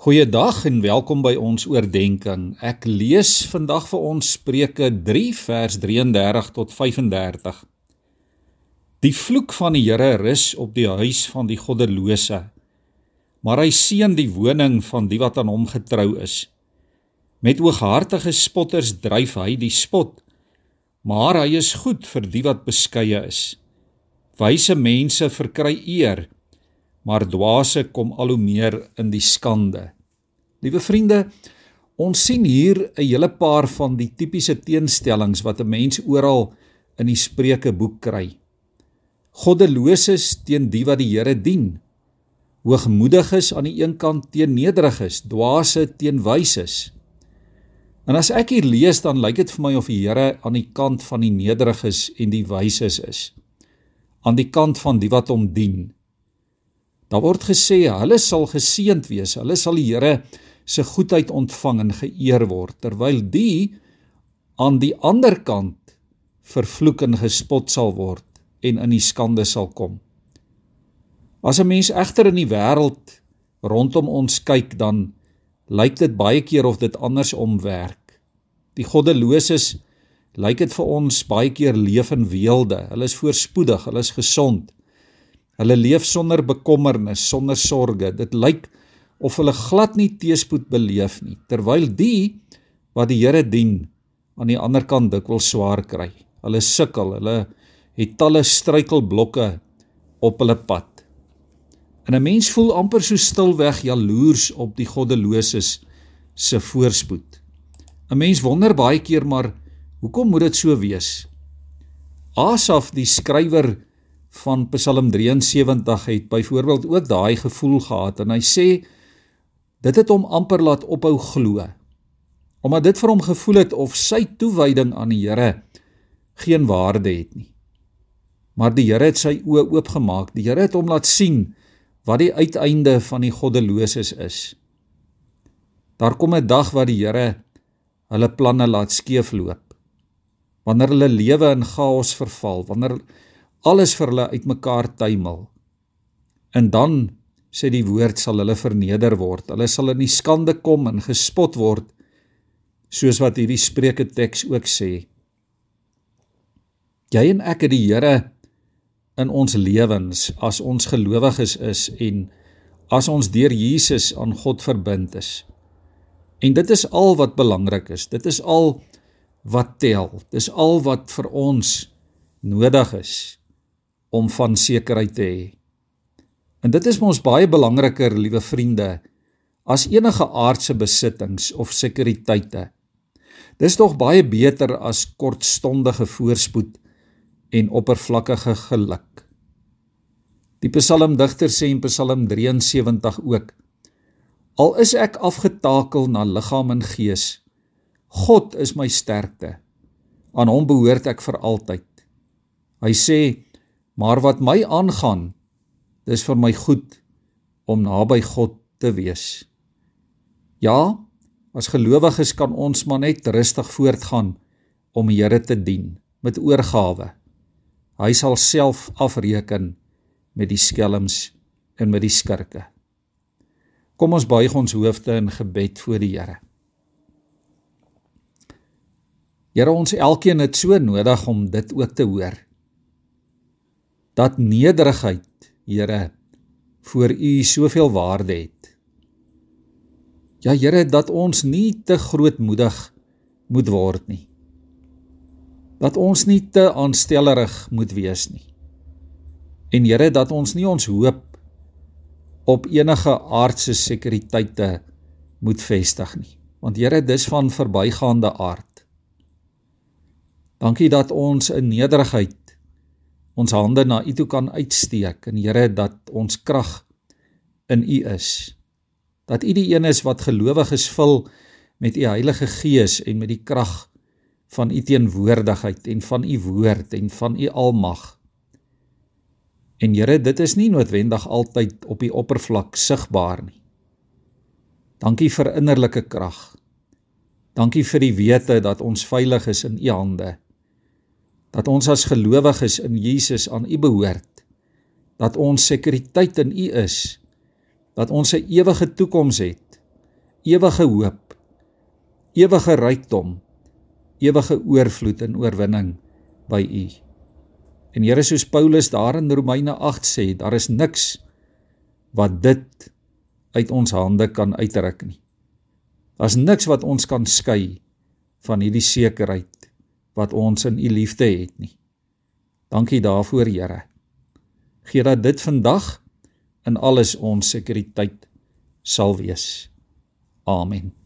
Goeiedag en welkom by ons oordeenking. Ek lees vandag vir ons Spreuke 3 vers 33 tot 35. Die vloek van die Here rus op die huis van die goddelose, maar hy seën die woning van die wat aan hom getrou is. Met ooghartige spotters dryf hy die spot, maar hy is goed vir die wat beskeie is. Wyse mense verkry eer, maar dwaase kom al hoe meer in die skande. Liewe vriende, ons sien hier 'n hele paar van die tipiese teenstellings wat 'n mens oral in die Spreuke boek kry. Goddeloses teen die wat die Here dien. Hoogmoediges aan die een kant teen nederiges, dwaase teen wyses. En as ek hier lees dan lyk dit vir my of die Here aan die kant van die nederiges en die wyses is. Aan die kant van die wat hom dien. Daar word gesê hulle sal geseënd wees. Hulle sal die Here se goedheid ontvang en geëer word, terwyl die aan die ander kant vervloek en gespot sal word en in die skande sal kom. As 'n mens egter in die wêreld rondom ons kyk, dan lyk dit baie keer of dit andersom werk. Die goddeloses lyk dit vir ons baie keer leef in weelde. Hulle is voorspoedig, hulle is gesond. Hulle leef sonder bekommernis, sonder sorges. Dit lyk of hulle glad nie teëspoed beleef nie, terwyl die wat die Here dien aan die ander kant dikwels swaar kry. Hulle sukkel, hulle het talle struikelblokke op hulle pad. En 'n mens voel amper so stilweg jaloers op die goddeloses se voorspoed. 'n Mens wonder baie keer maar hoekom moet dit so wees? Asaf die skrywer van Psalm 73 het byvoorbeeld ook daai gevoel gehad en hy sê Dit het hom amper laat ophou glo. Omdat dit vir hom gevoel het of sy toewyding aan die Here geen waarde het nie. Maar die Here het sy oë oopgemaak. Die Here het hom laat sien wat die uiteinde van die goddeloses is. Daar kom 'n dag wat die Here hulle planne laat skeefloop. Wanneer hulle lewe in chaos verval, wanneer alles vir hulle uitmekaar tuimel. En dan sê die woord sal hulle verneder word. Hulle sal in die skande kom en gespot word soos wat hierdie Spreuke teks ook sê. Jy en ek het die Here in ons lewens as ons gelowiges is en as ons deur Jesus aan God verbind is. En dit is al wat belangrik is. Dit is al wat tel. Dis al wat vir ons nodig is om van sekerheid te hê. En dit is mos baie belangriker, liewe vriende, as enige aardse besittings of sekuriteite. Dis tog baie beter as kortstondige voorspoed en oppervlakkige geluk. Die psalmdigter sê in Psalm 73 ook: Al is ek afgetakel na liggaam en gees, God is my sterkte. Aan hom behoort ek vir altyd. Hy sê: Maar wat my aangaan, Dis vir my goed om naby God te wees. Ja, as gelowiges kan ons maar net rustig voortgaan om die Here te dien met oorgawe. Hy sal self afreken met die skelms en met die skurke. Kom ons buig ons hoofde in gebed voor die Here. Here ons elkeen het so nodig om dit ook te hoor. Dat nederigheid Here, voor U soveel waarde het. Ja Here, dat ons nie te grootmoedig moet word nie. Dat ons nie te aanstellerig moet wees nie. En Here, dat ons nie ons hoop op enige aardse sekuriteite moet vestig nie. Want Here, dis van verbygaande aard. Dankie dat ons in nederigheid ons hande na U toe kan uitsteek en Here dat ons krag in U is. Dat U die een is wat gelowiges vul met U Heilige Gees en met die krag van U teenwoordigheid en van U woord en van U almag. En Here, dit is nie noodwendig altyd op die oppervlak sigbaar nie. Dankie vir innerlike krag. Dankie vir die wete dat ons veilig is in U hande dat ons as gelowiges in Jesus aan U behoort, dat ons sekuriteit in U is, dat ons 'n ewige toekoms het. Ewige hoop, ewige rykdom, ewige oorvloed en oorwinning by U. En Here soos Paulus daar in Romeine 8 sê, daar is niks wat dit uit ons hande kan uitruk nie. Daar's niks wat ons kan skei van hierdie sekerheid wat ons in U liefde het nie. Dankie daarvoor, Here. Gee dat dit vandag in alles ons sekuriteit sal wees. Amen.